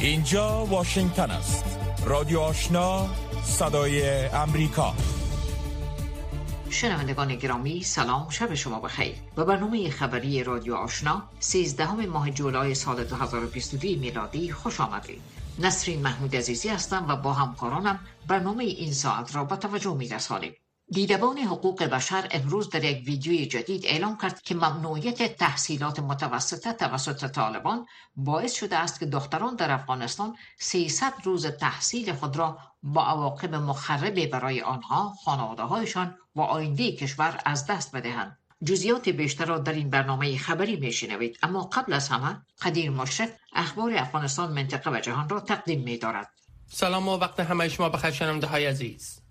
اینجا واشنگتن است. رادیو آشنا صدای امریکا. شنوندگان گرامی سلام شب شما بخیر. به برنامه خبری رادیو آشنا 13 ماه جولای سال 2022 میلادی خوش آمدید. نسرین محمود عزیزی هستم و با همکارانم برنامه این ساعت را به توجه می رسانیم دیدبان حقوق بشر امروز در یک ویدیوی جدید اعلام کرد که ممنوعیت تحصیلات متوسطه توسط طالبان باعث شده است که دختران در افغانستان 300 روز تحصیل خود را با عواقب مخربی برای آنها، خانواده هایشان و آینده کشور از دست بدهند. جزیات بیشتر را در این برنامه خبری میشنوید اما قبل از همه قدیر مشرف اخبار افغانستان منطقه و جهان را تقدیم می دارد. سلام و وقت همه شما بخیر شنونده های عزیز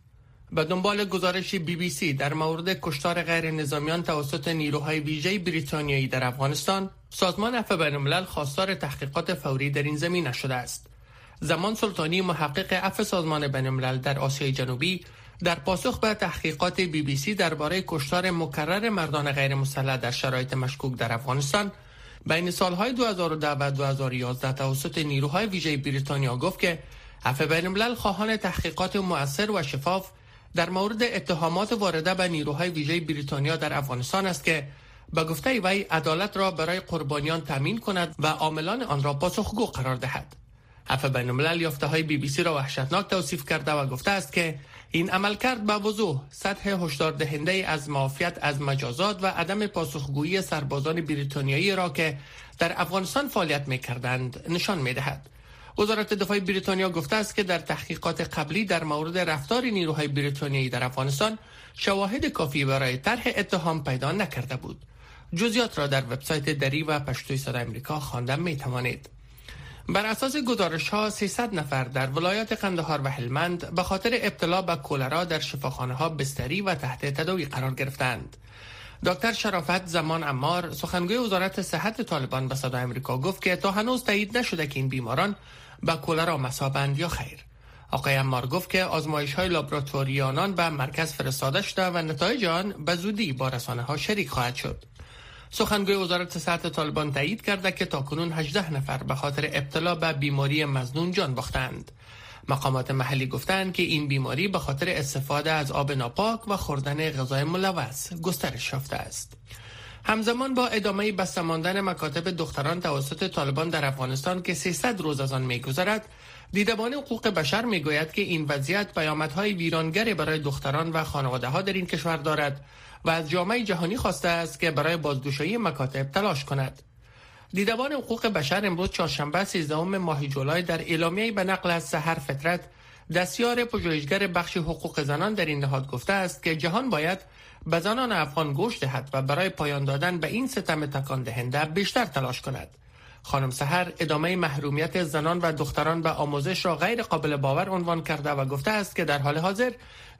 به دنبال گزارش بی بی سی در مورد کشتار غیر نظامیان توسط نیروهای ویژه بریتانیایی در افغانستان سازمان عفو بینالملل خواستار تحقیقات فوری در این زمینه شده است. زمان سلطانی محقق عفو سازمان بینالملل در آسیای جنوبی در پاسخ به تحقیقات بی بی سی درباره کشتار مکرر مردان غیر مسلح در شرایط مشکوک در افغانستان بین سالهای 2010 و 2011 توسط نیروهای ویژه بریتانیا گفت که عفو بینالملل خواهان تحقیقات مؤثر و شفاف در مورد اتهامات وارده به نیروهای ویژه بریتانیا در افغانستان است که به گفته وی عدالت را برای قربانیان تامین کند و عاملان آن را پاسخگو قرار دهد عفو بین الملل یافته های بی بی سی را وحشتناک توصیف کرده و گفته است که این عمل کرد به وضوح سطح هشدار دهنده از معافیت از مجازات و عدم پاسخگویی سربازان بریتانیایی را که در افغانستان فعالیت می کردند نشان می دهد. وزارت دفاع بریتانیا گفته است که در تحقیقات قبلی در مورد رفتار نیروهای بریتانیایی در افغانستان شواهد کافی برای طرح اتهام پیدا نکرده بود. جزیات را در وبسایت دری و پشتوی صدا امریکا خواندن می توانید. بر اساس گزارش ها 300 نفر در ولایات قندهار و هلمند به خاطر ابتلا به کولرا در شفاخانه ها بستری و تحت تداوی قرار گرفتند. دکتر شرافت زمان امار سخنگوی وزارت صحت طالبان به صدا امریکا گفت که تا هنوز تایید نشده که این بیماران به کولرا مسابند یا خیر. آقای امار گفت که آزمایش های لابراتوری آنان به مرکز فرستاده شده و نتایج آن به زودی با رسانه ها شریک خواهد شد. سخنگوی وزارت صحت طالبان تایید کرده که تاکنون 18 نفر به خاطر ابتلا به بیماری مزنون جان باختند. مقامات محلی گفتند که این بیماری به خاطر استفاده از آب ناپاک و خوردن غذای ملوث گسترش یافته است. همزمان با ادامه بسته ماندن مکاتب دختران توسط طالبان در افغانستان که 300 روز از آن میگذرد دیدبان حقوق بشر می‌گوید که این وضعیت پیامدهای ویرانگر برای دختران و خانواده ها در این کشور دارد و از جامعه جهانی خواسته است که برای بازگشایی مکاتب تلاش کند. دیدبان حقوق بشر امروز چهارشنبه 13 ماه جولای در اعلامیه به نقل از سحر فطرت دستیار پژوهشگر بخش حقوق زنان در این نهاد گفته است که جهان باید به زنان افغان گوش دهد و برای پایان دادن به این ستم تکان دهنده بیشتر تلاش کند. خانم سهر ادامه محرومیت زنان و دختران به آموزش را غیر قابل باور عنوان کرده و گفته است که در حال حاضر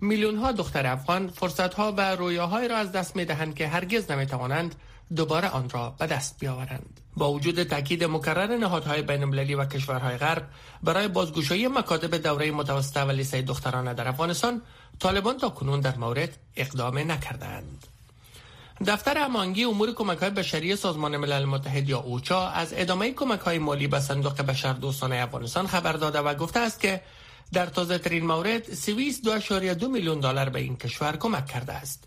میلیون ها دختر افغان فرصت ها و رویاهایی را از دست می دهند که هرگز نمی توانند دوباره آن را به دست بیاورند. با وجود تاکید مکرر نهادهای بینالمللی و کشورهای غرب برای بازگشایی مکاتب دوره متوسطه و لیسه دخترانه در افغانستان طالبان تا کنون در مورد اقدام نکردند دفتر امانگی امور کمک های بشری سازمان ملل متحد یا اوچا از ادامه کمک های مالی به صندوق بشر دوستانه افغانستان خبر داده و گفته است که در تازه ترین مورد سوئیس 2.2 میلیون دلار به این کشور کمک کرده است.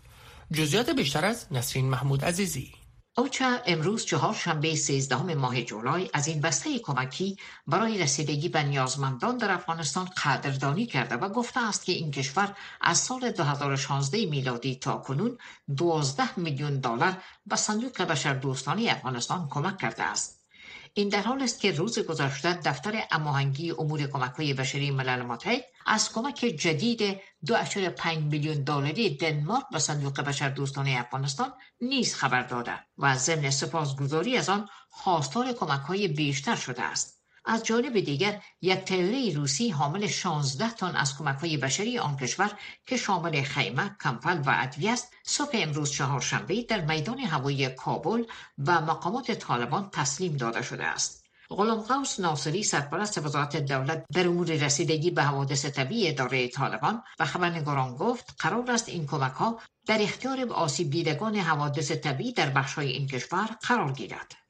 جزئیات بیشتر از نسرین محمود عزیزی اوچا امروز چهار شنبه 13 ماه جولای از این بسته کمکی برای رسیدگی به نیازمندان در افغانستان قدردانی کرده و گفته است که این کشور از سال 2016 میلادی تا کنون 12 میلیون دلار به صندوق بشر دوستانی افغانستان کمک کرده است. این در حال است که روز گذشته دفتر اماهنگی امور کمک های بشری ملل متحد از کمک جدید 2.5 میلیون دلاری دنمارک به صندوق بشر دوستانه افغانستان نیز خبر داده و ضمن سپاسگزاری از آن خواستار کمک های بیشتر شده است. از جانب دیگر یک تیاره روسی حامل 16 تن از کمک های بشری آن کشور که شامل خیمه، کمپل و ادویه است صبح امروز چهارشنبه در میدان هوایی کابل و مقامات طالبان تسلیم داده شده است. غلام قوس ناصری سرپرست وزارت دولت در امور رسیدگی به حوادث طبیعی اداره طالبان و خبرنگاران گفت قرار است این کمک ها در اختیار آسیب دیدگان حوادث طبیعی در بخش های این کشور قرار گیرد.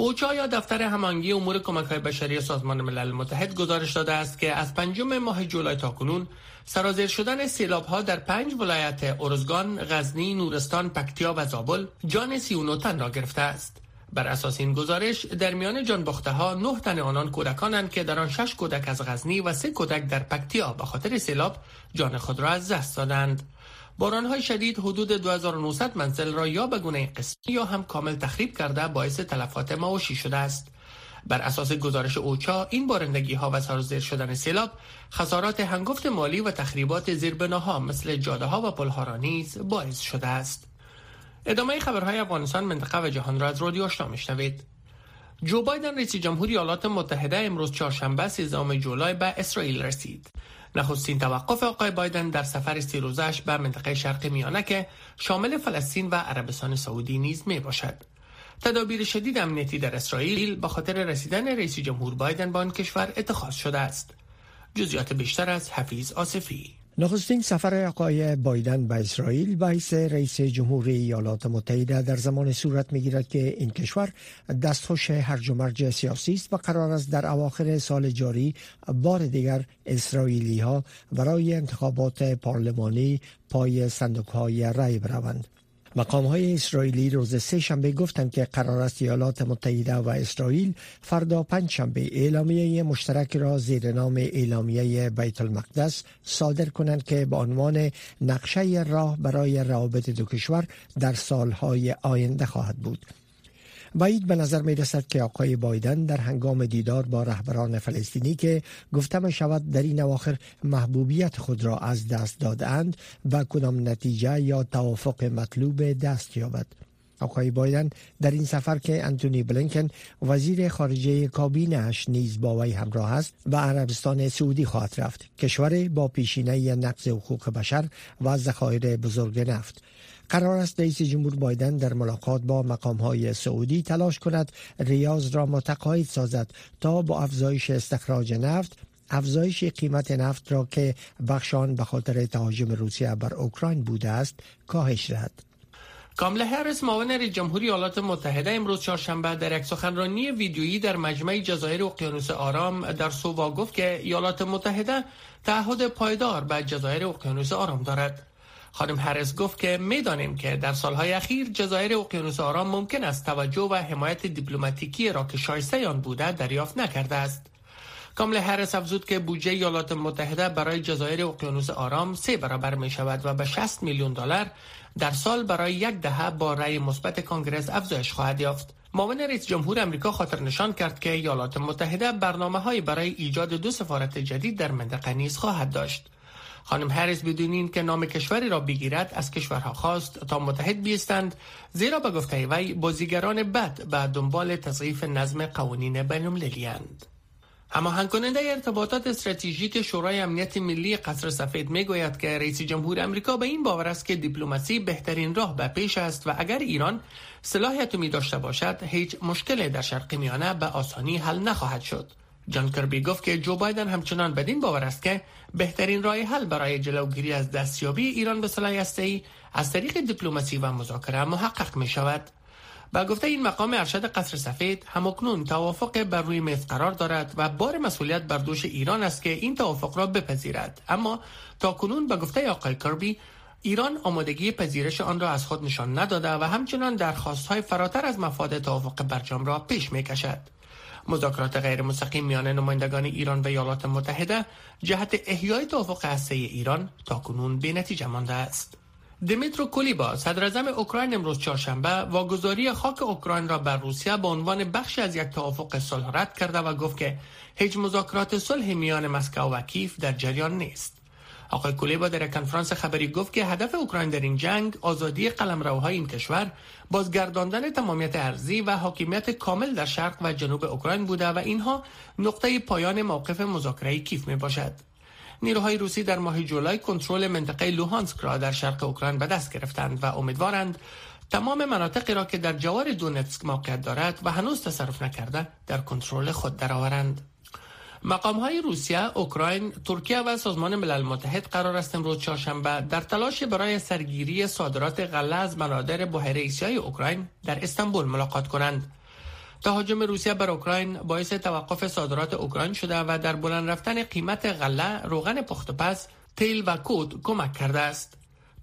اوچا یا دفتر همانگی امور کمک های بشری سازمان ملل متحد گزارش داده است که از پنجم ماه جولای تا کنون سرازیر شدن سیلاب ها در پنج ولایت ارزگان، غزنی، نورستان، پکتیا و زابل جان 39 تن را گرفته است. بر اساس این گزارش در میان جان باخته ها نه تن آنان کودکانند که در آن شش کودک از غزنی و سه کودک در پکتیا به خاطر سیلاب جان خود را از دست دادند. های شدید حدود 2900 منزل را یا به گونه قسمی یا هم کامل تخریب کرده باعث تلفات معاشی شده است. بر اساس گزارش اوچا این بارندگی ها و سرازیر شدن سیلاب خسارات هنگفت مالی و تخریبات زیربناها مثل جاده ها و پلها را نیز باعث شده است. ادامه خبرهای افغانستان منطقه و جهان را از رادیو آشنا میشنوید جو بایدن رئیس جمهوری ایالات متحده امروز چهارشنبه 13 جولای به اسرائیل رسید نخستین توقف آقای بایدن در سفر سی روزش به منطقه شرق میانه که شامل فلسطین و عربستان سعودی نیز می باشد تدابیر شدید امنیتی در اسرائیل به خاطر رسیدن رئیس جمهور بایدن به آن کشور اتخاذ شده است. جزئیات بیشتر از حفیظ آصفی. نخستین سفر آقای بایدن به اسرائیل باعث رئیس جمهور ایالات متحده در زمان صورت می‌گیرد که این کشور دستخوش هرج و مرج سیاسی است و قرار است در اواخر سال جاری بار دیگر اسرائیلی ها برای انتخابات پارلمانی پای صندوق های رای بروند. مقام های اسرائیلی روز سه شنبه گفتند که قرار است ایالات متحده و اسرائیل فردا پنج شنبه اعلامیه مشترک را زیر نام اعلامیه بیت المقدس صادر کنند که به عنوان نقشه راه برای روابط دو کشور در سالهای آینده خواهد بود. بعید به نظر می رسد که آقای بایدن در هنگام دیدار با رهبران فلسطینی که گفتم شود در این اواخر محبوبیت خود را از دست دادند و کدام نتیجه یا توافق مطلوب دست یابد. آقای بایدن در این سفر که انتونی بلینکن وزیر خارجه کابینش نیز با وی همراه است و عربستان سعودی خواهد رفت کشور با پیشینه نقض حقوق بشر و ذخایر بزرگ نفت قرار است رئیس جمهور بایدن در ملاقات با مقام های سعودی تلاش کند ریاض را متقاعد سازد تا با افزایش استخراج نفت افزایش قیمت نفت را که بخشان به خاطر تهاجم روسیه بر اوکراین بوده است کاهش دهد. کامله هرس معاون رئیس جمهوری ایالات متحده امروز چهارشنبه در یک سخنرانی ویدیویی در مجمع جزایر اقیانوس آرام در سووا گفت که ایالات متحده تعهد پایدار به جزایر اقیانوس آرام دارد. خانم هرز گفت که می‌دانیم که در سالهای اخیر جزایر اقیانوس آرام ممکن است توجه و حمایت دیپلماتیکی را که شایسته آن بوده دریافت نکرده است کامل هرس افزود که بودجه ایالات متحده برای جزایر اقیانوس آرام سه برابر می شود و به 60 میلیون دلار در سال برای یک دهه با رأی مثبت کانگرس افزایش خواهد یافت. معاون رئیس جمهور امریکا خاطر نشان کرد که ایالات متحده برنامه برای ایجاد دو سفارت جدید در منطقه نیز خواهد داشت. خانم هریس بدون این که نام کشوری را بگیرد از کشورها خواست تا متحد بیستند زیرا به گفته وی بازیگران بد به دنبال تضعیف نظم قوانین بینالمللی اند هماهنگ کننده ارتباطات استراتژیک شورای امنیت ملی قصر سفید می‌گوید که رئیس جمهور امریکا به این باور است که دیپلماسی بهترین راه به پیش است و اگر ایران صلاح اتمی داشته باشد هیچ مشکل در شرق میانه به آسانی حل نخواهد شد. جان کربی گفت که جو بایدن همچنان بدین باور است که بهترین راه حل برای جلوگیری از دستیابی ایران به سلاح ای از طریق دیپلماسی و مذاکره محقق می شود. با گفته این مقام ارشد قصر سفید همکنون توافق بر روی میز قرار دارد و بار مسئولیت بر دوش ایران است که این توافق را بپذیرد اما تا کنون به گفته آقای کربی ایران آمادگی پذیرش آن را از خود نشان نداده و همچنان درخواست های فراتر از مفاد توافق برجام را پیش می کشد. مذاکرات غیر مستقیم میان نمایندگان ایران و ایالات متحده جهت احیای توافق هسته ایران تا کنون به نتیجه مانده است. دمیترو کولیبا صدر اوکراین امروز چهارشنبه واگذاری خاک اوکراین را بر روسیه به عنوان بخشی از یک توافق صلح رد کرده و گفت که هیچ مذاکرات صلح میان مسکو و کیف در جریان نیست. آقای کولیبا در کنفرانس خبری گفت که هدف اوکراین در این جنگ آزادی قلمروهای این کشور بازگرداندن تمامیت ارزی و حاکمیت کامل در شرق و جنوب اوکراین بوده و اینها نقطه پایان موقف مذاکره کیف می باشد. نیروهای روسی در ماه جولای کنترل منطقه لوهانسک را در شرق اوکراین به دست گرفتند و امیدوارند تمام مناطقی را که در جوار دونتسک موقعیت دارد و هنوز تصرف نکرده در کنترل خود درآورند. مقام های روسیه، اوکراین، ترکیه و سازمان ملل متحد قرار است امروز چهارشنبه در تلاش برای سرگیری صادرات غله از منادر بحیره ایسیای اوکراین در استانبول ملاقات کنند. تهاجم روسیه بر اوکراین باعث توقف صادرات اوکراین شده و در بلند رفتن قیمت غله، روغن پخت پس، تیل و کود کمک کرده است.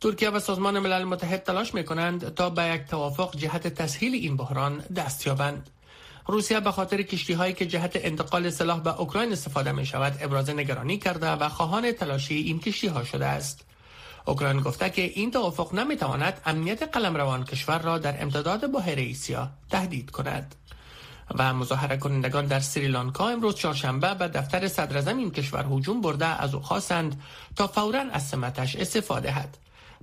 ترکیه و سازمان ملل متحد تلاش می کنند تا به یک توافق جهت تسهیل این بحران دست یابند. روسیه به خاطر کشتی هایی که جهت انتقال سلاح به اوکراین استفاده می شود ابراز نگرانی کرده و خواهان تلاشی این کشتی ها شده است. اوکراین گفته که این توافق نمی تواند امنیت قلمروان کشور را در امتداد بحیره ایسیا تهدید کند. و مظاهره کنندگان در سریلانکا امروز چهارشنبه به دفتر صدر این کشور هجوم برده از او خواستند تا فورا از سمتش استفاده هد.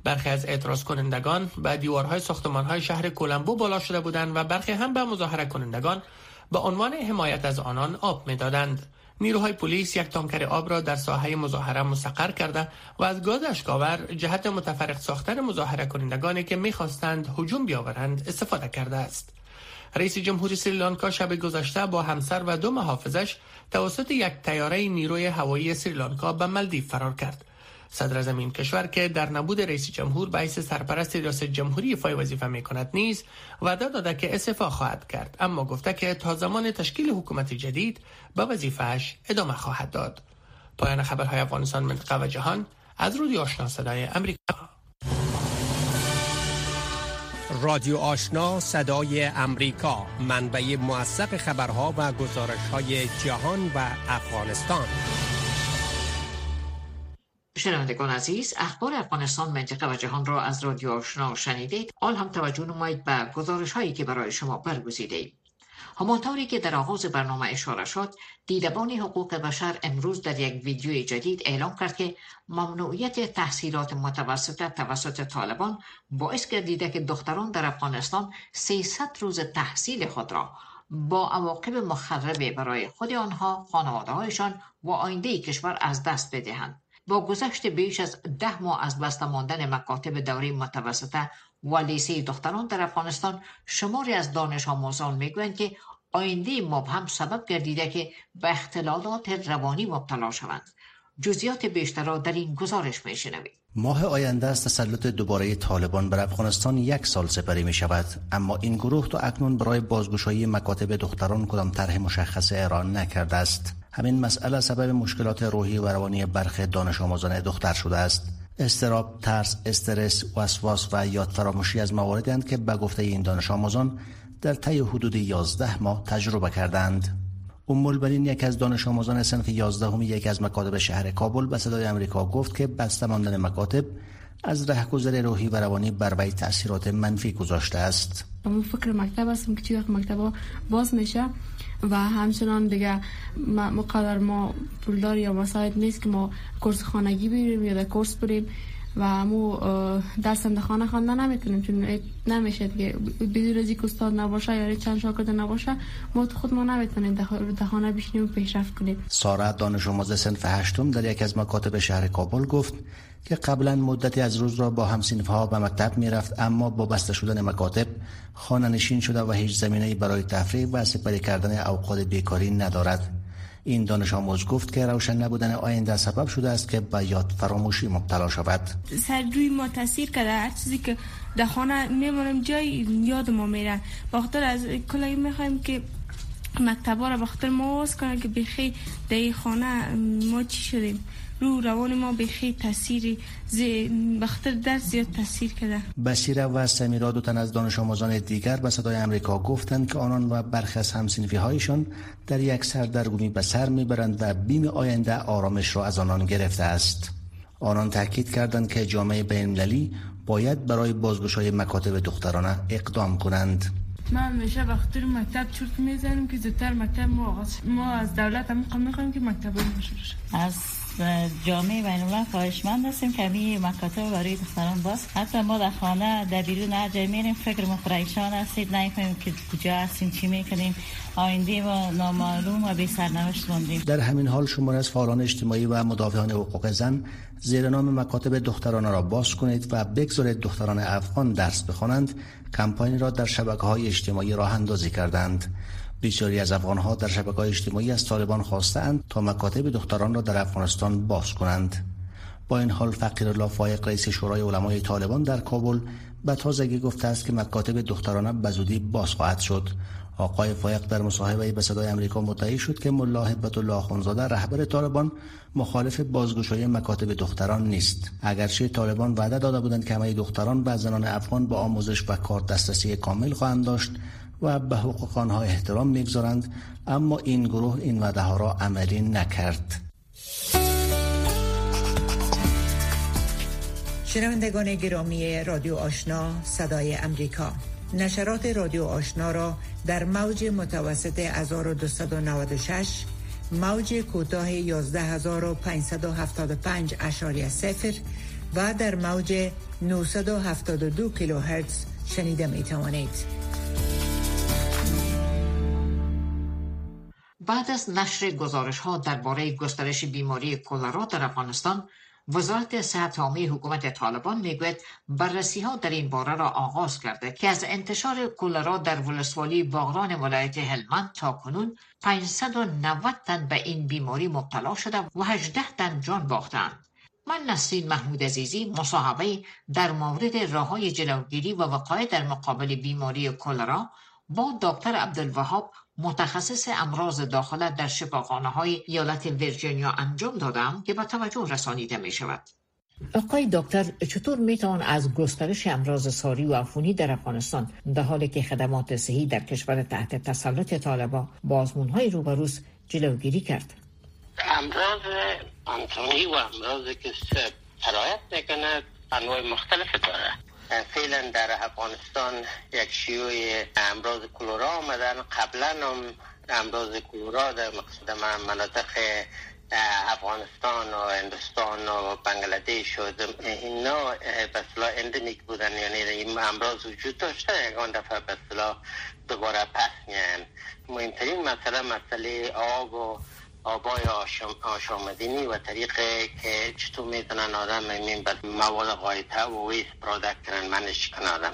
برخی از اعتراض کنندگان به دیوارهای های شهر کولمبو بالا شده بودند و برخی هم به مظاهره کنندگان به عنوان حمایت از آنان آب می‌دادند. نیروهای پلیس یک تانکر آب را در ساحه مظاهره مستقر کرده و از گاز اشکاور جهت متفرق ساختن مظاهره کنندگانی که می‌خواستند هجوم بیاورند استفاده کرده است. رئیس جمهوری سریلانکا شب گذشته با همسر و دو محافظش توسط یک تیاره نیروی هوایی سریلانکا به ملدیو فرار کرد. صدر زمین کشور که در نبود رئیس جمهور به حیث سرپرست ریاست جمهوری فای وظیفه می کند نیز وعده داده که استعفا خواهد کرد. اما گفته که تا زمان تشکیل حکومت جدید به وظیفهش ادامه خواهد داد. پایان خبرهای افغانستان منطقه و جهان. از رودی آشنا صدای امریکا. رادیو آشنا صدای امریکا. منبع موثق خبرها و گزارش های جهان و افغانستان. شنوندگان عزیز اخبار افغانستان منطقه و جهان را از رادیو آشنا شنیدید. آل هم توجه نمایید به گزارش هایی که برای شما برگزیده ایم. همانطوری که در آغاز برنامه اشاره شد دیدبان حقوق بشر امروز در یک ویدیوی جدید اعلام کرد که ممنوعیت تحصیلات متوسطه توسط طالبان باعث گردیده که دختران در افغانستان 300 روز تحصیل خود را با عواقب مخربه برای خود آنها خانواده هایشان و آینده کشور از دست بدهند. با گذشت بیش از ده ماه از بسته ماندن مکاتب دوره متوسطه و لیسه دختران در افغانستان شماری از دانش آموزان می‌گویند که آینده مبهم سبب گردیده که به اختلالات روانی مبتلا شوند. جزیات بیشتر را در این گزارش میشنوید. ماه آینده است تسلط دوباره طالبان بر افغانستان یک سال سپری می شود اما این گروه تا اکنون برای بازگشایی مکاتب دختران کدام طرح مشخص ایران نکرده است. همین مسئله سبب مشکلات روحی و روانی برخی دانش آموزان دختر شده است استراب، ترس، استرس، وسواس و یاد فراموشی از مواردی که به گفته این دانش آموزان در طی حدود 11 ماه تجربه کردند. ام البنین یک از دانش آموزان صنف 11 همه یک از مکاتب شهر کابل به صدای امریکا گفت که بسته ماندن مکاتب از رهگذر روحی و روانی بر وی تاثیرات منفی گذاشته است. فکر مکتب هستم که چی مکتب باز میشه و همچنان دیگه مقدر ما پولدار یا مساعد نیست که ما کورس خانگی بریم یا کورس بریم و مو در خانه خواندن نمی‌تونیم چون نمیشه دیگه. بدون از که استاد نباشه یا چند شاگرد نباشه ما خود ما نمی‌تونیم در خانه بشینیم و پیشرفت کنیم. ساره دانش آموز صنف هشتم در یک از مکاتب شهر کابل گفت که قبلا مدتی از روز را با همسینف ها به مکتب می‌رفت اما با بسته شدن مکاتب خانه نشین شده و هیچ زمینه برای تفریح و سپری کردن اوقات بیکاری ندارد. این دانش آموز گفت که روشن نبودن آینده سبب شده است که به یاد فراموشی مبتلا شود. سر روی ما تاثیر کرده. هر چیزی که در خانه میمونم جای یاد ما میره. بخاطر از کلایی می‌خوایم که مکتبا را بخاطر ما کنه که بخی در خانه ما چی شدیم؟ رو روان ما بخی تاثیر بخاطر در زیاد تاثیر کرده. بسیره و سمیرا دو تن از دانش آموزان دیگر به صدای امریکا گفتند که آنان و برخی از همسنفی هایشان در یک سردرگمی به سر می‌برند و بیم آینده آرامش را از آنان گرفته است. آنان تاکید کردند که جامعه بین باید برای بازگشای مکاتب دخترانه اقدام کنند. ما همیشه وقتی مکتب چرت می‌زنیم که زودتر مکتب ما ما از دولت هم می‌خوایم که مکتب از جامعه بین الملل خواهشمند هستیم که می مکاتب برای دختران باز حتی ما در خانه در بیرون هر جای میریم فکر پریشان هستید نمی‌فهمیم که کجا هستیم چی می‌کنیم آینده ما نامعلوم و بی سرنوشت موندیم در همین حال شمار از فعالان اجتماعی و مدافعان حقوق زن زیر نام مکاتب دختران را باز کنید و بگذارید دختران افغان درس بخوانند. کمپانی را در شبکه های اجتماعی راه اندازی کردند. بسیاری از افغانها در شبکه های اجتماعی از طالبان خواستند تا مکاتب دختران را در افغانستان باز کنند. با این حال فقیر الله فایق رئیس شورای علمای طالبان در کابل به تازگی گفته است که مکاتب دخترانه بزودی باز خواهد شد. آقای فایق در مصاحبه به صدای امریکا مدعی شد که ملا هبت الله آخونزاده رهبر طالبان مخالف بازگشایی مکاتب دختران نیست. اگرچه طالبان وعده داده بودند که همه دختران و زنان افغان با آموزش و کار دسترسی کامل خواهند داشت و به حقوق آنها احترام می‌گذارند اما این گروه این وعده ها را عملی نکرد شنوندگان گرامی رادیو آشنا صدای امریکا نشرات رادیو آشنا را در موج متوسط 1296 موج کوتاه 11575 اشاری سفر و در موج 972 کیلوهرتز شنیده می توانید. بعد از نشر گزارش ها درباره گسترش بیماری کولرا در افغانستان وزارت صحت عامه حکومت طالبان می‌گوید بررسی ها در این باره را آغاز کرده که از انتشار کولرا در ولسوالی باغران ولایت هلمند تا کنون 590 تن به این بیماری مبتلا شده و 18 تن جان باختند. من نسرین محمود عزیزی مصاحبه در مورد راه جلوگیری و وقایع در مقابل بیماری کولرا با دکتر عبدالوهاب متخصص امراض داخله در شفاخانه های ایالت ویرجینیا انجام دادم که به توجه رسانیده می شود. آقای دکتر چطور می‌توان از گسترش امراض ساری و عفونی در افغانستان در حالی که خدمات صحی در کشور تحت تسلط طالبا با آزمون های روبروز جلوگیری کرد؟ امراض انسانی و امراض که سرایت می‌کنه انواع مختلف داره فعلا در افغانستان یک شیوع امراض کلورا آمدن. قبلا هم امراض کلورا در مقصد مناطق افغانستان و هندوستان و بنگلادش شد اینا به اندمیک بودن. یعنی این امراض وجود داشته. یکان دفعه به دوباره پس میان مهمترین مسئله مسئله آب و آبای آشامدینی و طریق که چطور می‌تونن آدم این مواد قایته و ویست پرادکت کنن منش کن آدم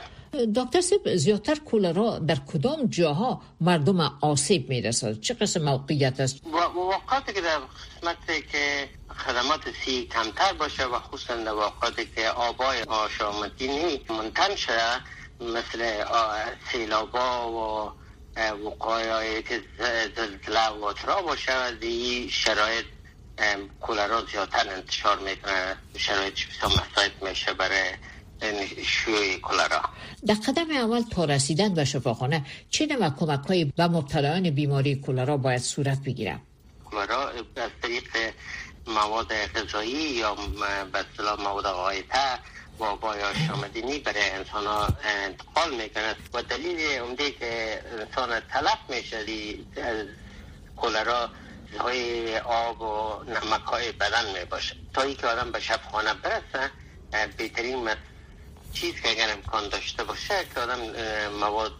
دکتر سیب زیادتر کولرا در کدام جاها مردم آسیب می‌رسد چه قسم موقعیت است؟ وقتی که در قسمتی که خدمات سی کمتر باشه و خصوصا در وقتی که آبای آشامدینی منتن شده مثل سیلابا و وقایای که زلزله و اترا باشه و این شرایط کولرا زیادتر انتشار می‌کنه شرایط بسیار مساعد میشه برای شیوع کولرا در قدم اول تا رسیدن به شفاخانه چه نوع کمک های به مبتلایان بیماری کولرا باید صورت بگیرم؟ کولرا از طریق مواد غذایی یا به اصطلاح مواد غایطه با بایاش آمدینی برای انسان ها انتقال می‌کنه. و دلیل عمده که انسان تلف میشه از کولرا های آب و نمک های بدن می‌باشه. تا ای که آدم به شب خانه برسه بهترین چیز که اگر امکان داشته باشه که آدم مواد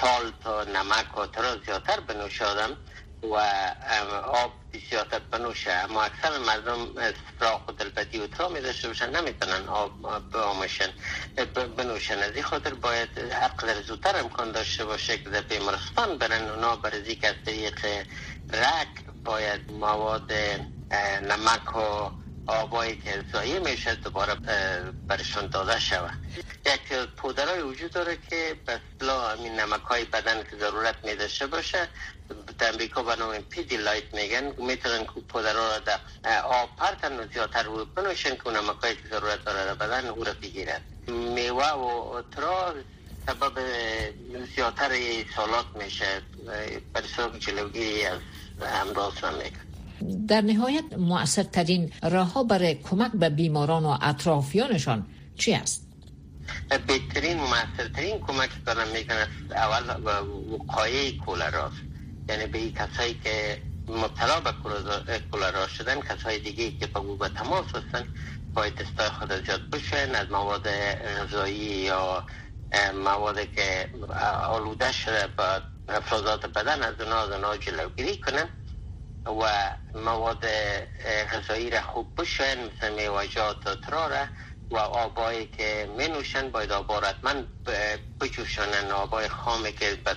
سال تا نمک و ترا زیادتر بنوشه آدم. و آب زیادت بنوشه اما اکثر مردم فراخ و دلبدی و ترا می داشته باشن نمی‌تونن آب بامشن بنوشن از این خاطر باید حق زودتر امکان داشته باشه که در بیمارستان برن. اونا برزی که از طریق رک باید مواد نمک و آبایی که زایی میشه دوباره برشان داده شود. یک پودرهای وجود داره که به این نمک های بدن که ضرورت می داشته باشه. در امریکا به نام پیدی لایت میگن. می‌تونن که پودرها را در آب پرتن و زیادتر رو بنوشن که نمک هایی که ضرورت داره بدن او را بگیرن. میوه و ترا سبب زیادتر سالات میشه. برای سبب جلوگیری از امراض نمیکن در نهایت مؤثرترین راه برای کمک به بیماران و اطرافیانشان چی است؟ بهترین مؤثرترین کمک کنم می‌کنه اول وقایه کولراست یعنی به کسایی که مبتلا به کولرا شدن کسای دیگه که با به تماس هستن باید دستای خود زیاد بشن از مواد غذایی یا مواد که آلوده شده با افرازات بدن از اونا از اونا جلوگیری کنن و مواد غذایی را خوب بشن مثل میواجات و تراره و آبایی که می نوشن باید آبا من بجوشنن آبای خامی که به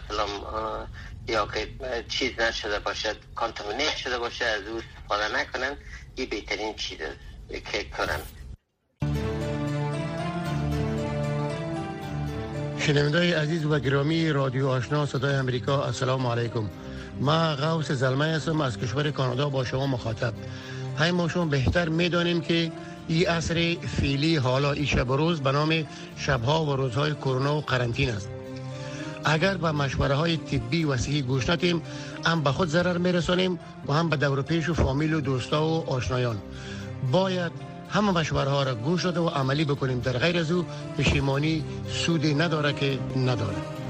یا که چیز نشده باشد کانتامینیت شده باشه از او استفاده نکنن. این بهترین چیز است که کنند شنوندای عزیز و گرامی رادیو آشنا صدای امریکا. السلام علیکم. ما غوث زلمه هستم از کشور کانادا با شما مخاطب. های ما شما بهتر می‌دانیم که این عصر فیلی حالا ای شب و روز به نام شبها و روزهای کرونا و قرنطین است. اگر به مشوره های طبی و صحی گوش ندیم هم به خود ضرر میرسانیم و هم به دور پیش و فامیل و دوستا و آشنایان. باید همه مشوره ها را گوش داده و عملی بکنیم. در غیر از او پشیمانی سودی نداره که نداره.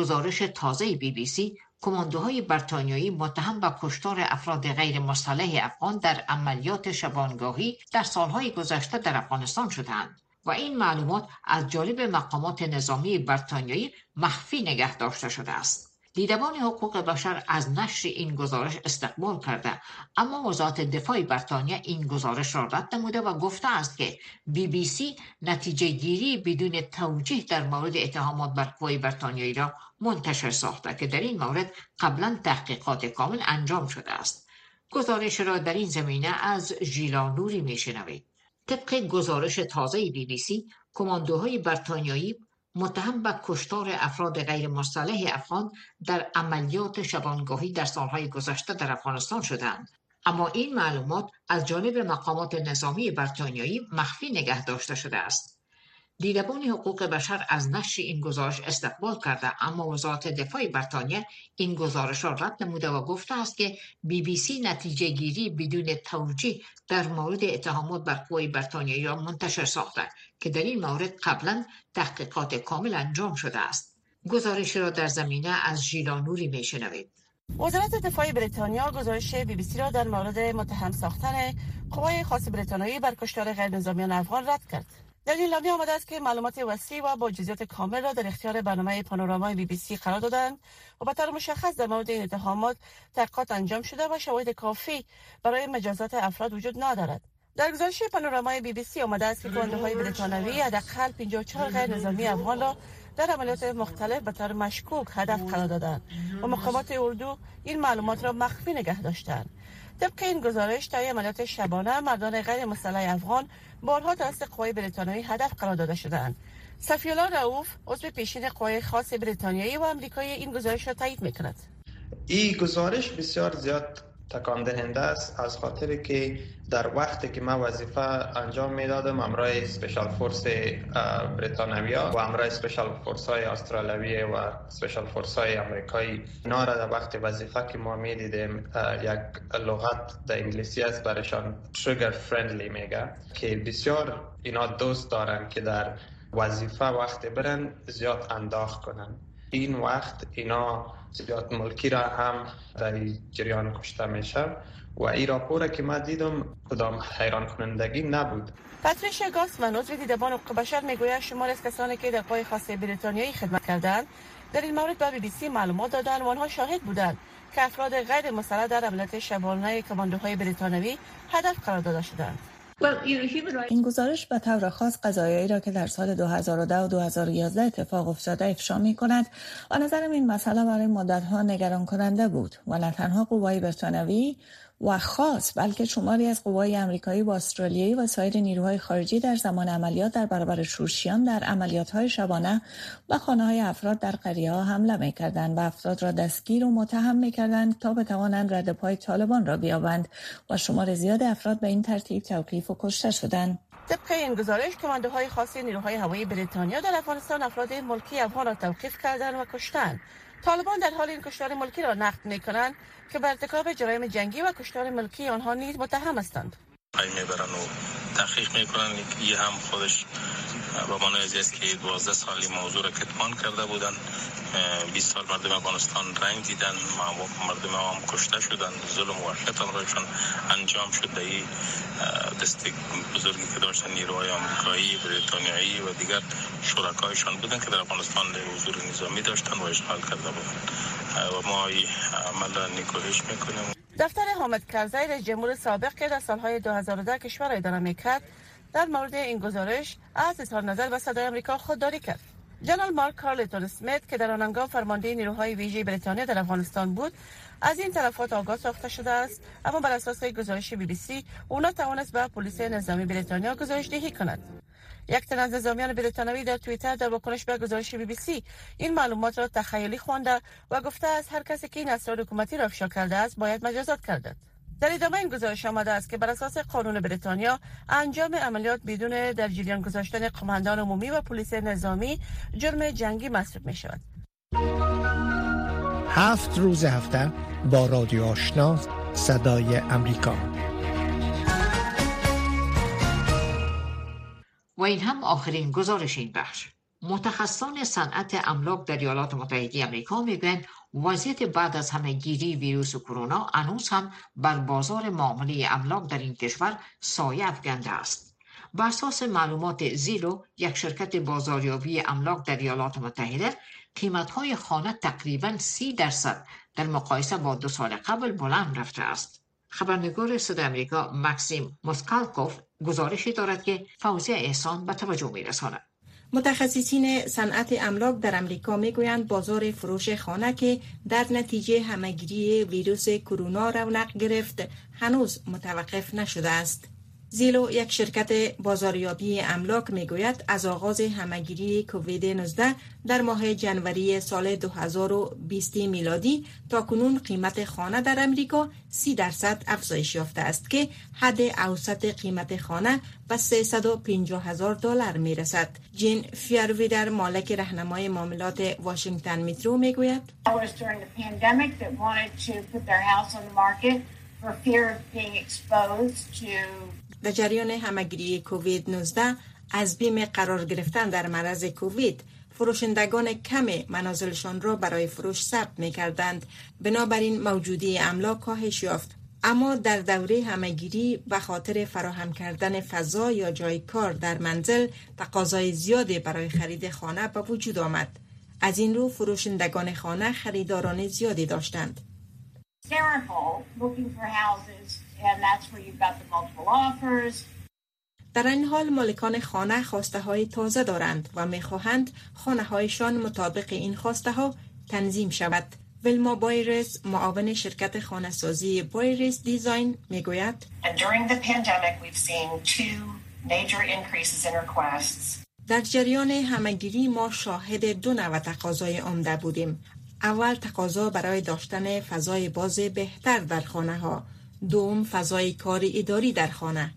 گزارش تازه بی بی سی کماندوهای برتانیایی متهم به کشتار افراد غیر مسلح افغان در عملیات شبانگاهی در سالهای گذشته در افغانستان شدند و این معلومات از جالب مقامات نظامی برتانیایی مخفی نگه داشته شده است. دیدبان حقوق بشر از نشر این گزارش استقبال کرده اما وزارت دفاع بریتانیا این گزارش را رد نموده و گفته است که بی بی سی نتیجه گیری بدون توجیه در مورد اتهامات بر قوای بریتانیایی را منتشر ساخته که در این مورد قبلا تحقیقات کامل انجام شده است. گزارش را در این زمینه از ژیلا نوری میشنوید. طبق گزارش تازه بی بی سی کماندوهای بریتانیایی متهم به کشتار افراد غیر مسلح افغان در عملیات شبانگاهی در سالهای گذشته در افغانستان شدند اما این معلومات از جانب مقامات نظامی بریتانیایی مخفی نگه داشته شده است. دیدبان حقوق بشر از نشر این گزارش استقبال کرده اما وزارت دفاع بریتانیا این گزارش را رد نموده و گفته است که بی بی سی نتیجه گیری بدون توجیه در مورد اتهامات بر قوای بریتانیایی را منتشر ساخته که در این مورد قبلا تحقیقات کامل انجام شده است. گزارش را در زمینه از ژیلانوری میشنوید وزارت دفاع بریتانیا گزارش بی بی سی را در مورد متهم ساختن قوای خاص بریتانیایی بر کشتار غیر نظامیان افغان رد کرد. در این لابی آمده است که معلومات وسیع و با جزئیات کامل را در اختیار برنامه پانورامای بی بی سی قرار دادند و به مشخص در مورد این اتهامات تحقیقات انجام شده و شواهد کافی برای مجازات افراد وجود ندارد. در گزارش پانورامای بی بی سی آمده است که های بریتانوی حداقل 54 غیر نظامی افغان را در عملیات مختلف به طور مشکوک هدف قرار دادند و مقامات اردو این معلومات را مخفی نگه داشتند. طبق این گزارش در عملیات شبانه مردان غیر مسلح افغان بارها توسط قوای بریتانیایی هدف قرار داده شدند سفیولا رؤوف عضو پیشین قوای خاص بریتانیایی و آمریکایی این گزارش را تایید می‌کند. این گزارش بسیار زیاد تکان دهنده است از خاطر که در وقتی که من وظیفه انجام می‌دادم همرای special force بریتانوی‌ها و همرای special force های و special force های امریکایی اینا را در وقت وظیفه که ما می‌دیدیم یک لغت در انگلیسی است برشان trigger friendly میگه که بسیار اینا دوست دارن که در وظیفه وقت برن زیاد انداخت کنن. این وقت اینا زیاد ملکی را هم در جریان کشته میشه و این راپور که من دیدم کدام حیران کنندگی نبود پاتریشیا گاسمن عضو دیدبان حقوق بشر می‌گوید شمار از کسانی که در قوای خاص بریتانیایی خدمت کردند. در این مورد به بی بی سی معلومات دادند و آنها شاهد بودند که افراد غیر مسلح در عملیات شبانه کماندوهای بریتانوی هدف قرار داده شدند. این گزارش به طور خاص قضایایی را که در سال 2010 و 2011 اتفاق افتاده افشا می کند و نظرم این مسئله برای مدت ها نگران کننده بود. و نه تنها قوای بریتانوی و خاص بلکه شماری از قوای امریکایی و استرالیایی و سایر نیروهای خارجی در زمان عملیات در برابر شورشیان در عملیات های شبانه و خانه های افراد در قریه ها حمله می کردند و افراد را دستگیر و متهم می کردند تا بتوانند رد پای طالبان را بیابند و شمار زیاد افراد به این ترتیب توقیف و کشته شدند. طبق این گزارش کماندوهای خاصی نیروهای هوایی بریتانیا در افغانستان افراد ملکی افغان را توقیف کردند و کشتند طالبان در حال این کشتار ملکی را نقد می کنند که به ارتکاب جرایم جنگی و کشتار ملکی آنها نیز متهم هستند. می‌برن و تحقیق می‌کنن. یه هم خودش با من است که 12 سالی موضوع را کتمان کرده بودن. 20 سال مردم افغانستان رنگ دیدن مردم هم کشته شدن ظلم و وحشت رایشان انجام شد. ای دست بزرگی که داشتن نیروهای آمریکایی بریتانیایی و دیگر شرکایشان بودن که در افغانستان حضور نظامی داشتن و اشغال کرده بودن. و ما عمل را نیکوهش می‌کنیم. دفتر حامد کرزی رئیس جمهور سابق که در سالهای 2010 کشور اداره می‌کرد در مورد این گزارش از اظهار نظر و صدای آمریکا خودداری کرد. جنرال مارک کارلتون سمیت که در آن فرمانده نیروهای ویژه بریتانیا در افغانستان بود از این تلفات آگاه ساخته شده است. اما بر اساس گزارش بی بی سی اونا توانست به پلیس نظامی بریتانیا گزارش دهی کند. یک تن از نظامیان بریتانوی در توییتر در واکنش به گزارش بی بی سی این معلومات را تخیلی خوانده و گفته از هر کسی که این اسرار حکومتی را افشا کرده است باید مجازات کرده در ادامه این گزارش آمده است که بر اساس قانون بریتانیا انجام عملیات بدون در جریان گذاشتن قماندان عمومی و پلیس نظامی جرم جنگی محسوب می شود. هفت روز هفته با رادیو آشنا صدای امریکا این هم آخرین گزارش این بخش. متخصصان صنعت املاک در ایالات متحده آمریکا می‌گویند وضعیت بعد از همهگیری ویروس کرونا هنوز هم بر بازار معامله املاک در این کشور سایه افکنده است. بر اساس معلومات زیلو یک شرکت بازاریابی املاک در ایالات متحده قیمتهای خانه تقریبا سی درصد در مقایسه با دو سال قبل بلند رفته است. خبرنگار صدای امریکا مکسیم موسکالکوف گزارشی دارد که فوزی احسان به توجه میرساند متخصصین صنعت املاک در امریکا می‌گویند بازار فروش خانه که در نتیجه همگیری ویروس کرونا رونق گرفت هنوز متوقف نشده است. زیلو یک شرکت بازاریابی املاک می‌گوید از آغاز همگیری کووید 19 در ماه جنوری سال 2020 میلادی تا کنون قیمت خانه در امریکا 30 درصد افزایش یافته است که حد اوسط قیمت خانه به 350 هزار دلار می رسد. جین در مالک رهنمای معاملات واشنگتن میترو می‌گوید در جریان همگیری کووید 19 از بیم قرار گرفتن در مرض کووید فروشندگان کم منازلشان را برای فروش ثبت می کردند بنابراین موجودی املاک کاهش یافت. اما در دوره همگیری به خاطر فراهم کردن فضا یا جای کار در منزل تقاضای زیادی برای خرید خانه به وجود آمد. از این رو فروشندگان خانه خریداران زیادی داشتند. در این حال مالکان خانه خواسته های تازه دارند و می‌خواهند خانه هایشان مطابق این خواسته ها تنظیم شود. ولما بایرس معاون شرکت خانه سازی بایرس دیزاین می‌گوید در جریان همگیری ما شاهد دو نوع تقاضای عمده بودیم. اول تقاضا برای داشتن فضای باز بهتر در خانه ها دوم فضای کار اداری در خانه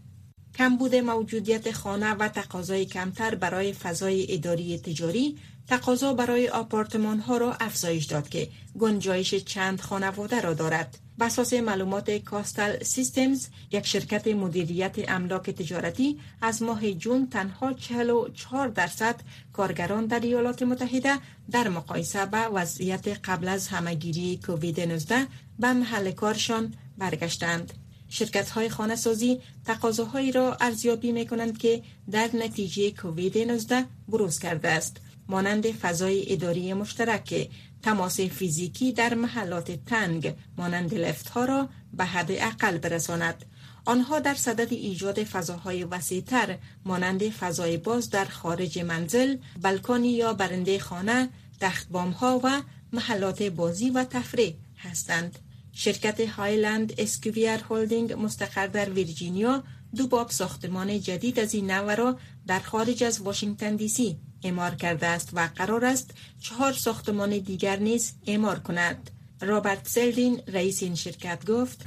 کمبود موجودیت خانه و تقاضای کمتر برای فضای اداری تجاری تقاضا برای آپارتمان ها را افزایش داد که گنجایش چند خانواده را دارد. بساس معلومات کاستل سیستمز یک شرکت مدیریت املاک تجارتی از ماه جون تنها 44 درصد کارگران در ایالات متحده در مقایسه با وضعیت قبل از همگیری کووید 19 به محل کارشان برگشتند. شرکت های خانه سازی تقاضاهایی را ارزیابی می کنند که در نتیجه کووید 19 بروز کرده است. مانند فضای اداری مشترک تماس فیزیکی در محلات تنگ مانند لفت ها را به حد اقل برساند. آنها در صدد ایجاد فضاهای وسیعتر مانند فضای باز در خارج منزل بلکانی یا برنده خانه تختبام ها و محلات بازی و تفریح هستند. شرکت هایلند اسکویر هولدینگ مستقر در ویرجینیا دو باب ساختمان جدید از این نوع را در خارج از واشنگتن دی سی اعمار کرده است و قرار است چهار ساختمان دیگر نیز اعمار کند. رابرت سلدین رئیس این شرکت گفت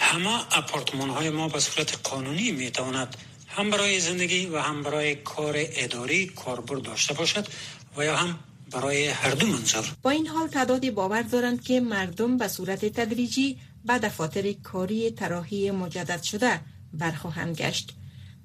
همه اپارتمان های ما به صورت قانونی می تواند هم برای زندگی و هم برای کار اداری کاربرد داشته باشد و یا هم برای هر دو منظر با این حال تعدادی باور دارند که مردم به صورت تدریجی به دفاتر کاری تراحی مجدد شده برخواهند گشت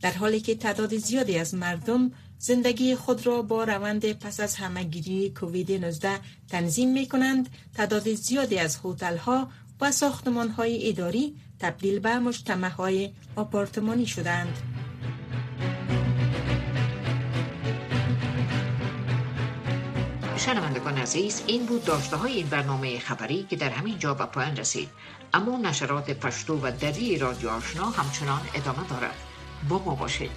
در حالی که تعداد زیادی از مردم زندگی خود را با روند پس از همگیری کووید 19 تنظیم می کنند تعداد زیادی از هتل ها و ساختمان های اداری تبدیل به مجتمع های آپارتمانی شدند. شنوندگان عزیز این بود داشته های این برنامه خبری که در همین جا به پایان رسید. اما نشرات پشتو و دری رادیو آشنا همچنان ادامه دارد. با ما باشید.